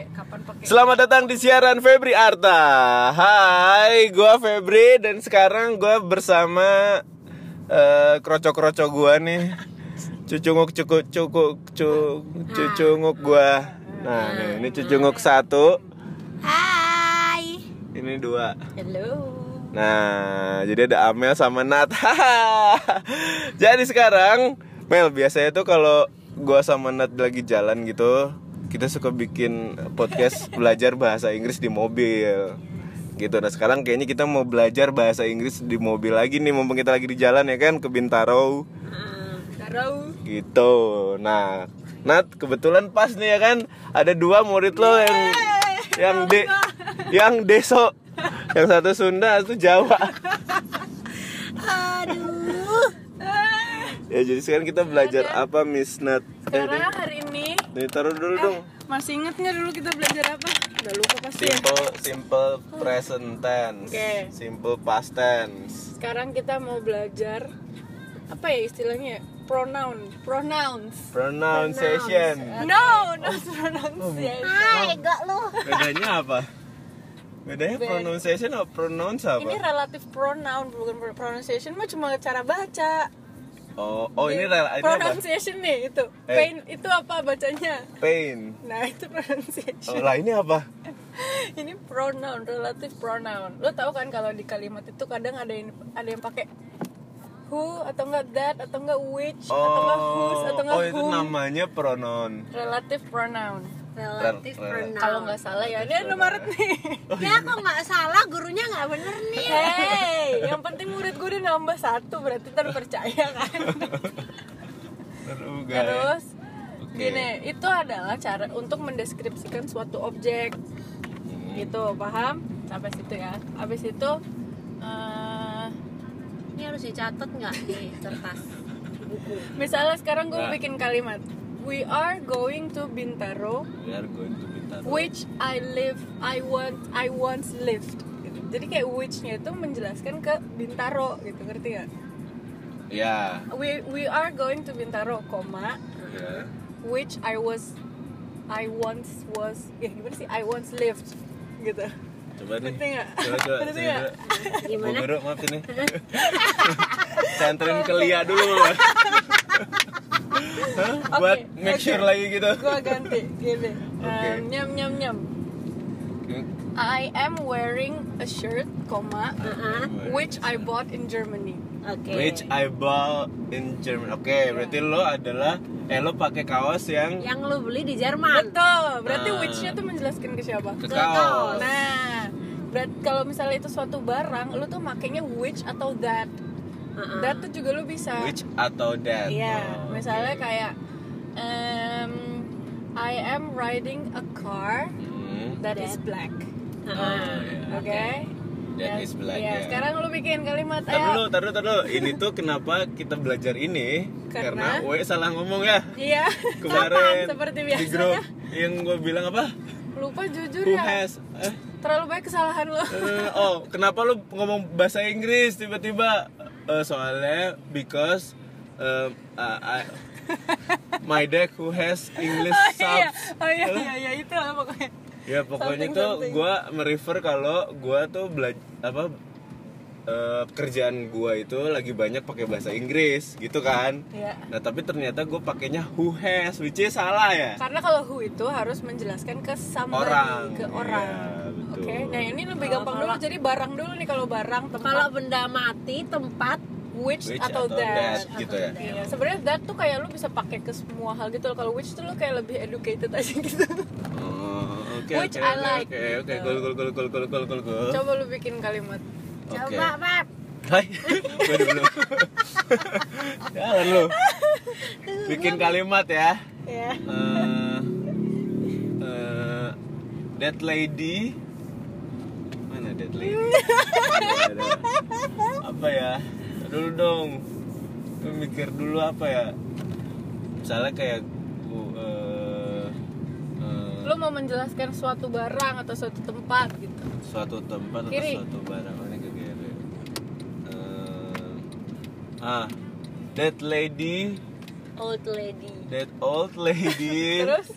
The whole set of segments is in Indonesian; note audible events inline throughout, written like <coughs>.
pakai kapan pakai Selamat datang di siaran Febri Arta. Hai, gua Febri dan sekarang gua bersama eh, kroco-kroco gua nih. Cucunguk cukup cukup cu, cucunguk gua. Nah, nih, ini cucunguk satu, hai ini dua. hello Nah, jadi ada Amel sama Nat. <laughs> jadi sekarang, Mel biasanya tuh kalau gua sama Nat lagi jalan gitu, kita suka bikin podcast belajar bahasa Inggris di mobil. Gitu. Nah, sekarang kayaknya kita mau belajar bahasa Inggris di mobil lagi nih mumpung kita lagi di jalan ya kan ke Bintaro. taruh Gitu. Nah, Nat kebetulan pas nih ya kan ada dua murid lo yang yang de yang deso. Yang satu Sunda, satu Jawa. aduh Ya jadi sekarang kita belajar apa Miss Nat? Eh, sekarang hari ini nih taruh dulu dong. masih inget nggak dulu kita belajar apa udah lupa pasti ya Simple simple present tense. Oke. Simple past tense. sekarang kita mau belajar apa ya istilahnya pronoun pronouns Pronunciation. no not <laughs> pronunciation Hai, enggak lu. Bedanya apa? Bedanya pronunciation atau pronounce ini apa? relatif pronoun bukan pro- pronunciation mah cuma cara baca Oh, oh ini rel ini apa? pronunciation nih itu Eh. pain itu apa bacanya Pain. nah itu pronunciation Oh, lah ini apa? <laughs> ini pronoun relatif pronoun lo tau kan kalau di kalimat itu kadang ada yang ada yang pakai who atau enggak that atau enggak which atau enggak whose atau enggak oh itu whom namanya pronoun. relatif pronoun Relatif Rel- pronoun. kalau nggak salah ya ini ada Maret nih Ya kok nggak salah, gurunya nggak bener nih. hey yang penting murid gue udah nambah satu berarti terpercaya kan Terus terus Oke. gini itu adalah cara untuk mendeskripsikan suatu objek gitu paham sampai situ ya habis itu eh, Ini harus dicatat nggak di kertas buku? misalnya sekarang gue Nah. bikin kalimat we are going to Bintaro We are going to Bintaro. which I live I want I once lived gitu. jadi kayak which-nya itu menjelaskan ke Bintaro gitu ngerti gak? Ya. we we are going to Bintaro koma Ya. which I was I once was ya gimana sih I once lived gitu Coba nih. Ngerti nggak? Coba coba. Ngerti dulu. Gimana? Bu guru maaf ini. <laughs> Saya anterin ke Lia dulu. <laughs> Hah? Buat make oke. sure lagi gitu. gua ganti gini. <laughs> Um, nyam nyam nyam I am wearing a shirt koma Heeh. which I bought in Germany Oke. Which I bought in Germany. Oke, berarti lo adalah eh lo pakai kaos yang Yang lu beli di Jerman. betul berarti Ah. which-nya tuh menjelaskan ke siapa ke Ke kaos. kaos. nah berarti kalau misalnya itu suatu barang lu tuh makainya which atau that Heeh. that tuh juga lu bisa Which atau that. Iya, Oh, misalnya oke. kayak um, I am riding a car Hmm. that is That. black. Oh, iya. Oke. That Ya, is black, ya. ya. Sekarang lu bikin kalimat Tar dulu, ayo. tar dulu, tar dulu. Ini tuh kenapa kita belajar ini? Karena- Karena we salah ngomong ya. Iya. Kemarin seperti di grup biasanya. yang gue bilang apa? Lupa jujur Who ya. has? Eh, Terlalu banyak kesalahan lu. eh, oh, kenapa lu ngomong bahasa Inggris tiba-tiba? Eh, soalnya because um, uh, I- my dad who has English Oh iya, oh iya, iya, iya itu lah pokoknya. Ya pokoknya Something, tuh gue merefer kalau gue tuh belajar apa eh, kerjaan gue itu lagi banyak pakai bahasa Inggris gitu kan. Iya. Nah tapi ternyata gue pakainya who has, which is salah ya. Karena kalau who itu harus menjelaskan ke somebody, Orang, ke iya, orang. betul. Gitu. Oke, okay. nah ini lebih kalo, gampang kalo, dulu. Jadi barang dulu nih kalau barang. Kalau benda mati tempat which, which atau, atau that, gitu ya. Yeah. Sebenarnya that tuh kayak lu bisa pakai ke semua hal gitu. Kalau which tuh lu kayak lebih educated aja <laughs> gitu. Oh, okay, which okay, I like. Oke, okay, oke, okay. Gitu. cool, cool, cool, cool, cool, cool, cool. Coba lu bikin kalimat. Okay. Coba, Pep. Hai, <laughs> gue belum. <laughs> Jalan lu. Bikin kalimat ya. Ya. Yeah. Uh, uh, that lady ada. apa ya dulu dong Gue mikir dulu apa ya misalnya kayak bu- eh, eh, Lu mau menjelaskan suatu barang atau suatu tempat gitu. suatu tempat atau Kiri. suatu barang ini ke kiri Eh, ah that lady Old lady. that old lady Terus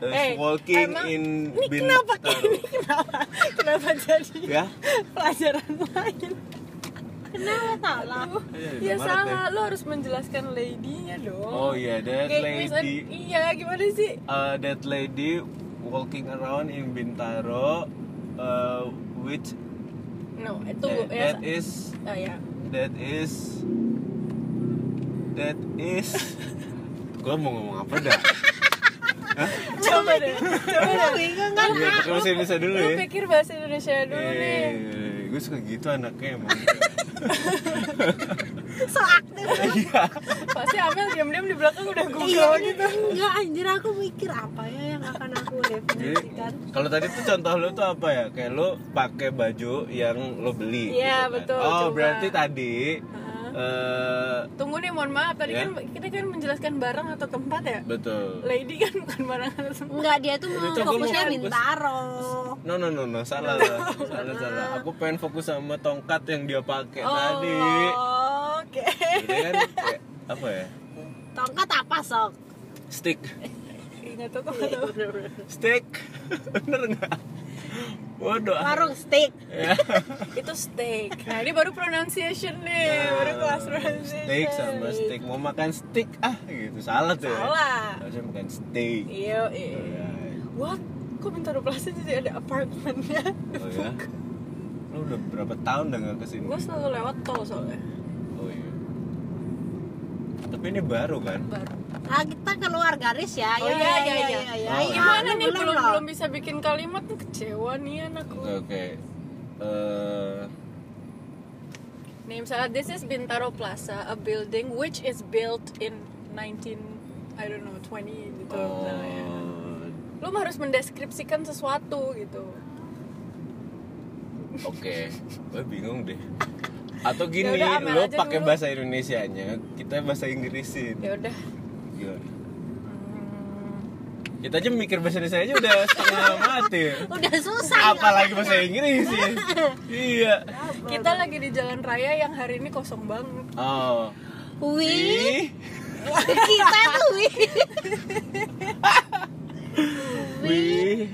is Eh, walking emang- in Ini kenapa Bintaro. <laughs> ini kenapa kenapa jadi Ya? pelajaran lain? Kenapa salah? Aduh, Iya, ya Maret salah, lo harus menjelaskan lady-nya dong. Oh iya, that Kayak misal- lady iya, gimana sih? uh, that lady walking around in Bintaro uh, which No, itu that, ya. that is Ah, ya. that is that is <laughs> gua mau ngomong apa dah Coba deh, coba deh. Bingung kan? Iya, pakai bahasa Indonesia dulu Lu ya pikir bahasa Indonesia dulu nih. gue suka gitu anaknya emang <laughs> So aktif. Iya Pasti Amel diam-diam di belakang udah Google Iya gitu. Enggak anjir aku mikir apa ya yang akan aku definisikan. kalau tadi tuh contoh lu tuh apa ya? Kayak lu pakai baju yang lo beli. Iya, kan. betul, Oh coba. berarti tadi Eh Tunggu nih, mohon maaf. Tadi Ya. kan kita kan menjelaskan barang atau tempat ya. betul. Lady kan bukan barang atau tempat. Enggak dia tuh mau Itu gua mau fokusnya fokus. Bintaro. No no no no salah lah. salah salah. Aku pengen fokus sama tongkat yang dia pakai tadi. Oh, Oke. Jadi kan kayak apa ya? Tongkat apa sok? Stick. Ingat tuh tuh. Stick. <laughs> Bener nggak? Waduh. Warung steak. Ya. <laughs> Itu steak. Nah, ini baru pronunciation nih, baru kelas pronunciation. Steak sama stick. Mau makan stick ah gitu. Salah tuh. ya. Salah. Harusnya makan steak. Iya, iya. What? Kok Bintaro Plaza jadi ada apartemennya? Oh ya? Lu udah berapa tahun udah gak ke sini? Gue selalu lewat tol soalnya. Tapi ini baru kan? Baru. Ah kita keluar garis ya. Oh Ya, iya, ya, iya, ya, iya. ya, ya. Oh, Iya, Gimana ini nih belum belum bisa bikin kalimat nih kecewa nih anakku. Oke oke Eh, Nih misalnya this is Bintaro Plaza, a building which is built in 19 I don't know 20 gitu misalnya. oh, Lu harus mendeskripsikan sesuatu gitu. Oke Gue bingung deh <laughs> Atau gini, Ya udah, Amel lo pakai bahasa Indonesianya Kita bahasa Inggrisin. Ya udah. Hmm, Kita aja mikir bahasa Indonesia aja udah setengah <laughs> mati. Udah susah. Apalagi bahasa Inggrisin <laughs> Iya. Kita lagi di jalan raya yang hari ini kosong banget. Oh. Wih, We kita tuh wih. <laughs> We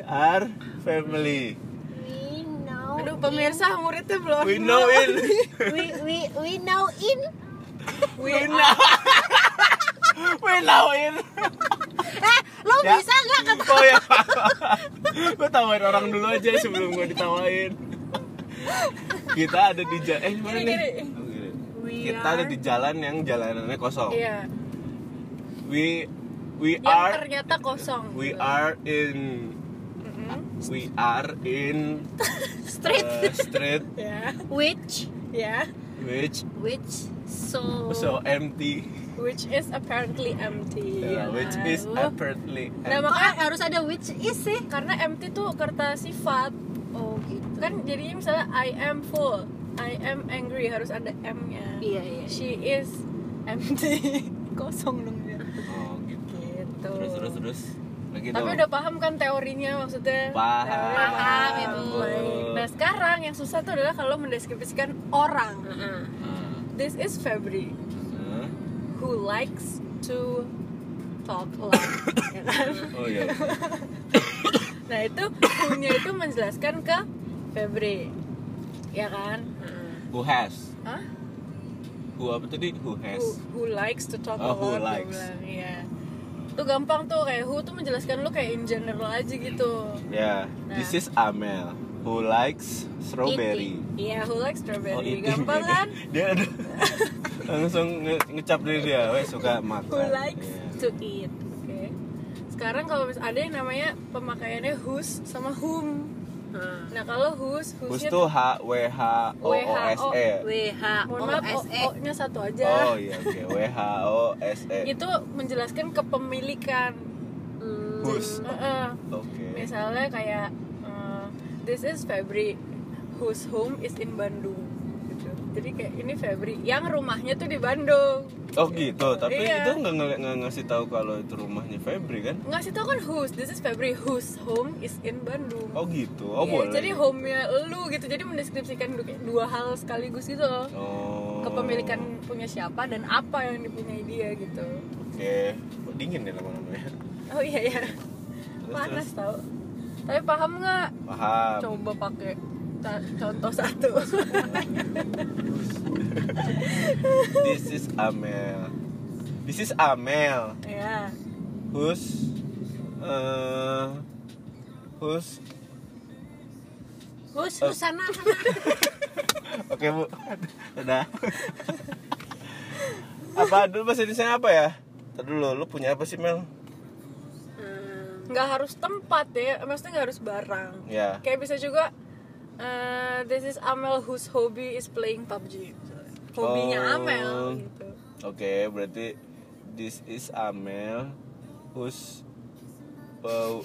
are family know. Aduh pemirsa muridnya belum. We know it <laughs> We we we know in. We <laughs> We know We know it Eh, lo Ya. bisa nggak ke Oh <laughs> ya Gue tawain orang dulu aja sebelum gue ditawain Kita ada di jalan Eh gimana nih? Kita ada di jalan yang jalanannya kosong Iya. We We Yang are ternyata kosong. We are in. We are in <laughs> street. uh, Street. <laughs> Ya. which? Ya. Which? Which? So So empty. Which is apparently empty. Yeah, ya Which is apparently Nah, empty. makanya Kok harus ada which is sih. karena empty tuh kata sifat. Oh gitu. kan jadinya misalnya I am full I am angry harus ada M nya Iya iya. she is empty. <laughs> Kosong dong dia. Oh gitu. Gitu. Terus terus terus Lagi tapi udah paham kan teorinya maksudnya Paham. Teorinya Paham, Ibu. Baik. nah sekarang yang susah tuh adalah kalau mendeskripsikan orang Heeh. Ah, this is Febri ah. who likes to talk a lot ya kan? <coughs> Oh iya <coughs> nah itu who-nya itu menjelaskan ke Febri ya kan Who has Hah? Who apa tadi? Who who, has who likes to talk Oh, a who lot dia likes. bilang iya itu gampang tuh kayak who tuh menjelaskan lu kayak in general aja gitu Ya, Nah. this is Amel Who likes strawberry iya who likes strawberry eating. gampang <laughs> kan Dia ada <laughs> langsung nge ngecap diri dia, weh suka makan. who likes Iya. to eat oke sekarang kalau ada yang namanya pemakaiannya whose sama whom. Nah kalau whose Who's whose tuh H W H O O S E. W H O S E. O nya satu aja Oh iya oke, W H O S E. <laughs> itu menjelaskan kepemilikan Hmm. Who's. Heeh. Oke. misalnya kayak uh, this is Febri whose home is in Bandung. Jadi kayak ini Febri yang rumahnya tuh di Bandung. Oh gitu, tapi Iya. itu nggak nggak nggak ngasih tahu kalau itu rumahnya Febri kan? ngasih tau kan whose this is Febri whose home is in Bandung. Oh gitu, oh Iya, boleh. jadi home-nya lu gitu. Jadi mendeskripsikan du- dua hal sekaligus gitu loh. Oh. kepemilikan punya siapa dan apa yang dipunyai dia gitu. Oke, Kok dingin ya lama-lama ya. oh iya iya. Panas tau. Tapi paham nggak? Paham. coba pakai contoh satu This is Amel. This is Amel. ya Who's uh, who's Hus, Oh. hus sana, sana. <laughs> Oke bu, udah. apa dulu bahasa Indonesia apa ya? Tadi dulu, lu punya apa sih Mel? Hmm, nggak harus tempat ya maksudnya nggak harus barang Ya. kayak bisa juga eh, this is Amel whose hobby is playing PUBG hobinya Oh. Amel gitu Oke, berarti this is Amel who's uh,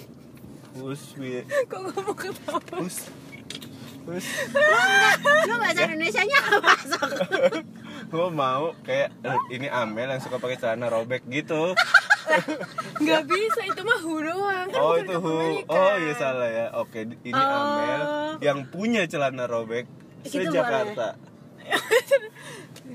who's with <laughs> kok ngomong ketawa who's who's <laughs> Lu bahasa Indonesia nya apa? Sok? <laughs> gue mau kayak eh, ini Amel yang suka pakai celana robek gitu. <laughs> nggak bisa itu mah who doang kan Oh itu kepemilikan. Oh iya salah ya. Oke, ini Oh. Amel yang punya celana robek se Gitu Jakarta.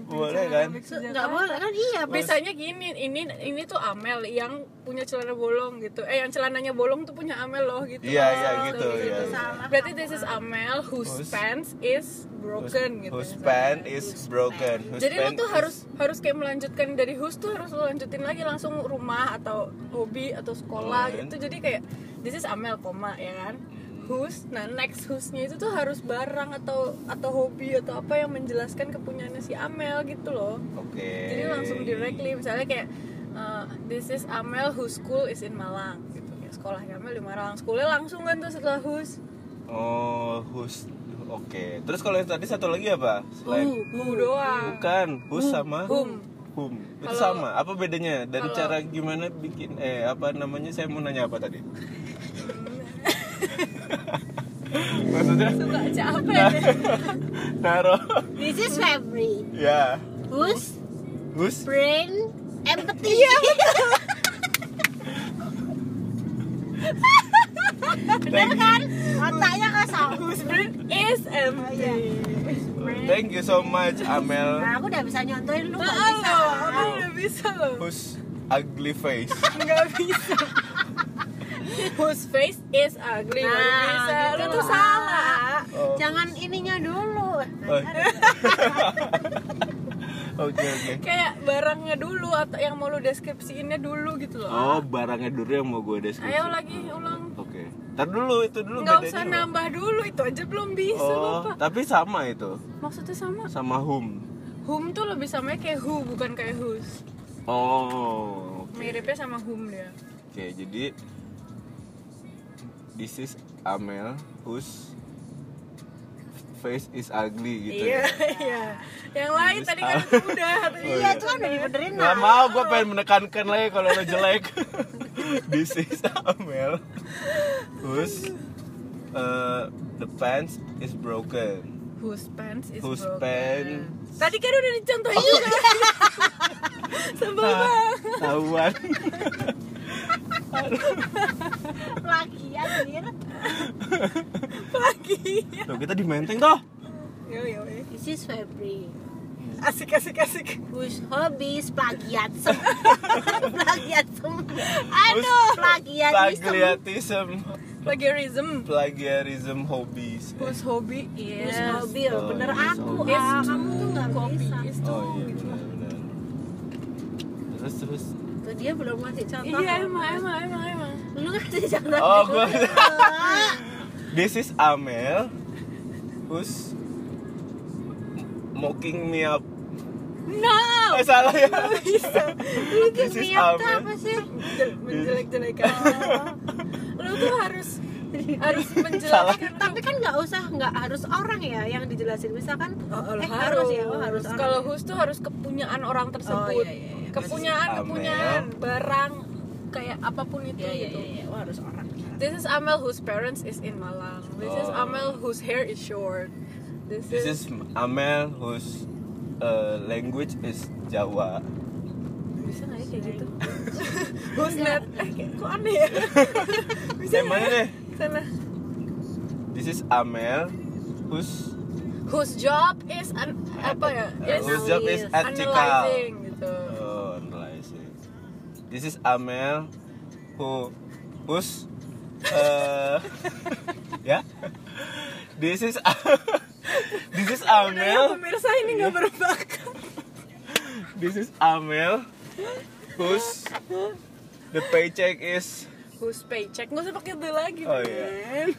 Boleh kan? Nggak boleh kan? Iya, Bos. Bisanya gini, ini ini tuh Amel yang punya celana bolong gitu. Eh yang celananya bolong tuh punya Amel loh gitu. Iya, iya, Oh, gitu, iya, iya. Salah Berarti this is. Amel whose Whose- pants is broken whose, gitu. whose pen is broken. Whose Jadi lo tuh is- harus harus kayak melanjutkan dari whose tuh harus lo lanjutin lagi langsung rumah atau hobi atau sekolah Oh, gitu. Jadi kayak this is Amel koma ya kan. Whose, nah next whose-nya itu tuh harus barang atau atau hobi atau apa yang menjelaskan kepunyaannya si Amel gitu loh. Oke. Jadi langsung directly misalnya kayak uh, this is Amel whose school is in Malang gitu. Ya, sekolahnya Amel di Malang. Sekolahnya langsung kan tuh setelah whose. Oh, who's Oke. Terus kalau yang tadi satu lagi apa? Selain Who doang. bukan who's sama Whom. whom. Itu sama. Apa bedanya? Dan kalau- cara gimana bikin eh apa namanya? Saya mau nanya apa tadi? <laughs> Maksudnya Suka capek deh. naro This is February. ya Whose who's brain empathy. Iya, <laughs> Bener kan? Otaknya kosong. Whose brain is empty. Thank you so much Amel. Nah, aku udah bisa nyontohin lu Nah, bisa. aku udah bisa loh. Who's ugly face? <laughs> Nggak bisa. Whose face is ugly. Nah, bisa. gitu Lu tuh lah. salah. Oh. Jangan ininya dulu. Oh. <laughs> Oke oke. Kayak barangnya dulu atau yang mau lu deskripsiinnya dulu gitu loh. Oh barangnya dulu yang mau gue deskripsi. Ayo lagi ulang. Oke. Ntar dulu itu dulu Nggak usah apa? nambah dulu itu aja belum bisa Oh, bapak. tapi sama itu Maksudnya sama. sama whom. Whom tuh lebih sama kayak who bukan kayak whose. Oh. Oke. Miripnya sama whom dia. Oke, jadi this is Amel whose face is ugly gitu Iya, ya. iya. Yang lain tadi kan udah. Oh, Iya, iya. itu kan udah dibenerin Nggak nah. mau, gue pengen menekankan lagi kalau lo jelek. <laughs> this is Amel whose uh, the pants is broken. Whose pants is Whose broken. pants- Tadi kan udah dicontohin juga. <laughs> Sebel Ah, banget. Tahuan. <laughs> Lagi anjir. Lagi. Tuh, kita di menteng toh. Yo yo. yo. This is February. Asik asik asik. Whose hobbies plagiarism. <laughs> plagiarism. Aduh, plagiarism. Plagiarism. Plagiarism. Plagiarism hobbies. Eh, Whose hobby is Whose hobby Oh, bener yes, aku. oh. Ah, kamu tuh nggak bisa. is Oh iya gitu. benar-benar. Terus terus. Dia belum ngasih contoh. Iya emang emang emang emang. Lu ngasih contoh. Oh, gua- <laughs> This is Amel who's mocking me up. No. Eh, salah ya. Bisa. Lu tuh This is niat tuh Amel. apa sih? Jel- Menjelek-jelekan. Lu tuh harus harus menjelaskan Tapi kan nggak usah, nggak harus orang ya yang dijelasin. Misalkan, Oh, eh harus. harus ya, oh harus. Kalau whose tuh harus kepunyaan orang tersebut. Oh, iya, iya, iya. Kepunyaan, Amel. kepunyaan barang kayak apa pun itu Iya, iya, gitu. iya, iya. Oh, harus orang. This is Amel whose parents is in Malang. This is Oh. Amel whose hair is short. This, This is, is Amel whose uh, language is Jawa. bisa nggak ya kayak gitu? <laughs> whose net? Eh, kok aneh ya? <laughs> bisa mana deh? Sana. This is Amel whose Whose job is an, apa ya? uh, whose job is at analyzing. This is Amel who whose Eh, <laughs> ya. This is <laughs> This is Ya, Amel. pemirsa ini nggak <laughs> berbakat. This is Amel. Who's the paycheck is Who's paycheck? Nggak usah pakai the lagi, Oh, iya. men.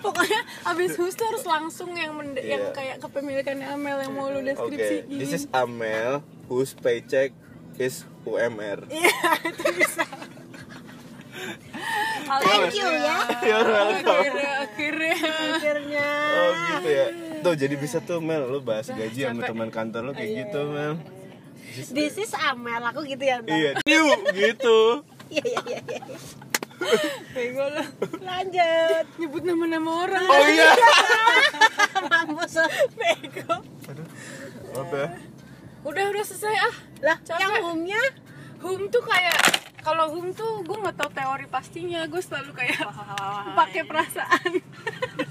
Pokoknya abis who's tuh harus langsung yang mende- yang Iya. kayak kepemilikannya Amel yang mau lu deskripsi this is Amel whose paycheck is UMR. Iya, <laughs> itu bisa. <laughs> Thank you ya. You're welcome. Akhirnya, akhirnya. Akhirnya. Oh gitu ya. Tuh jadi bisa tuh Mel lu bahas gaji sama teman kantor lu kayak gitu Mel. This is Amel, aku gitu ya. Iya, gitu. <laughs> Iya iya iya. iya. Bego lu. Lanjut. Nyebut nama-nama orang. Oh iya. Mampus. Bego. Apa? ya? Udah, udah selesai ah. Lah, Capek. yang home-nya Hum tuh kayak kalau hum tuh gue nggak tahu teori pastinya. Gue selalu kayak <laughs> pakai perasaan <laughs>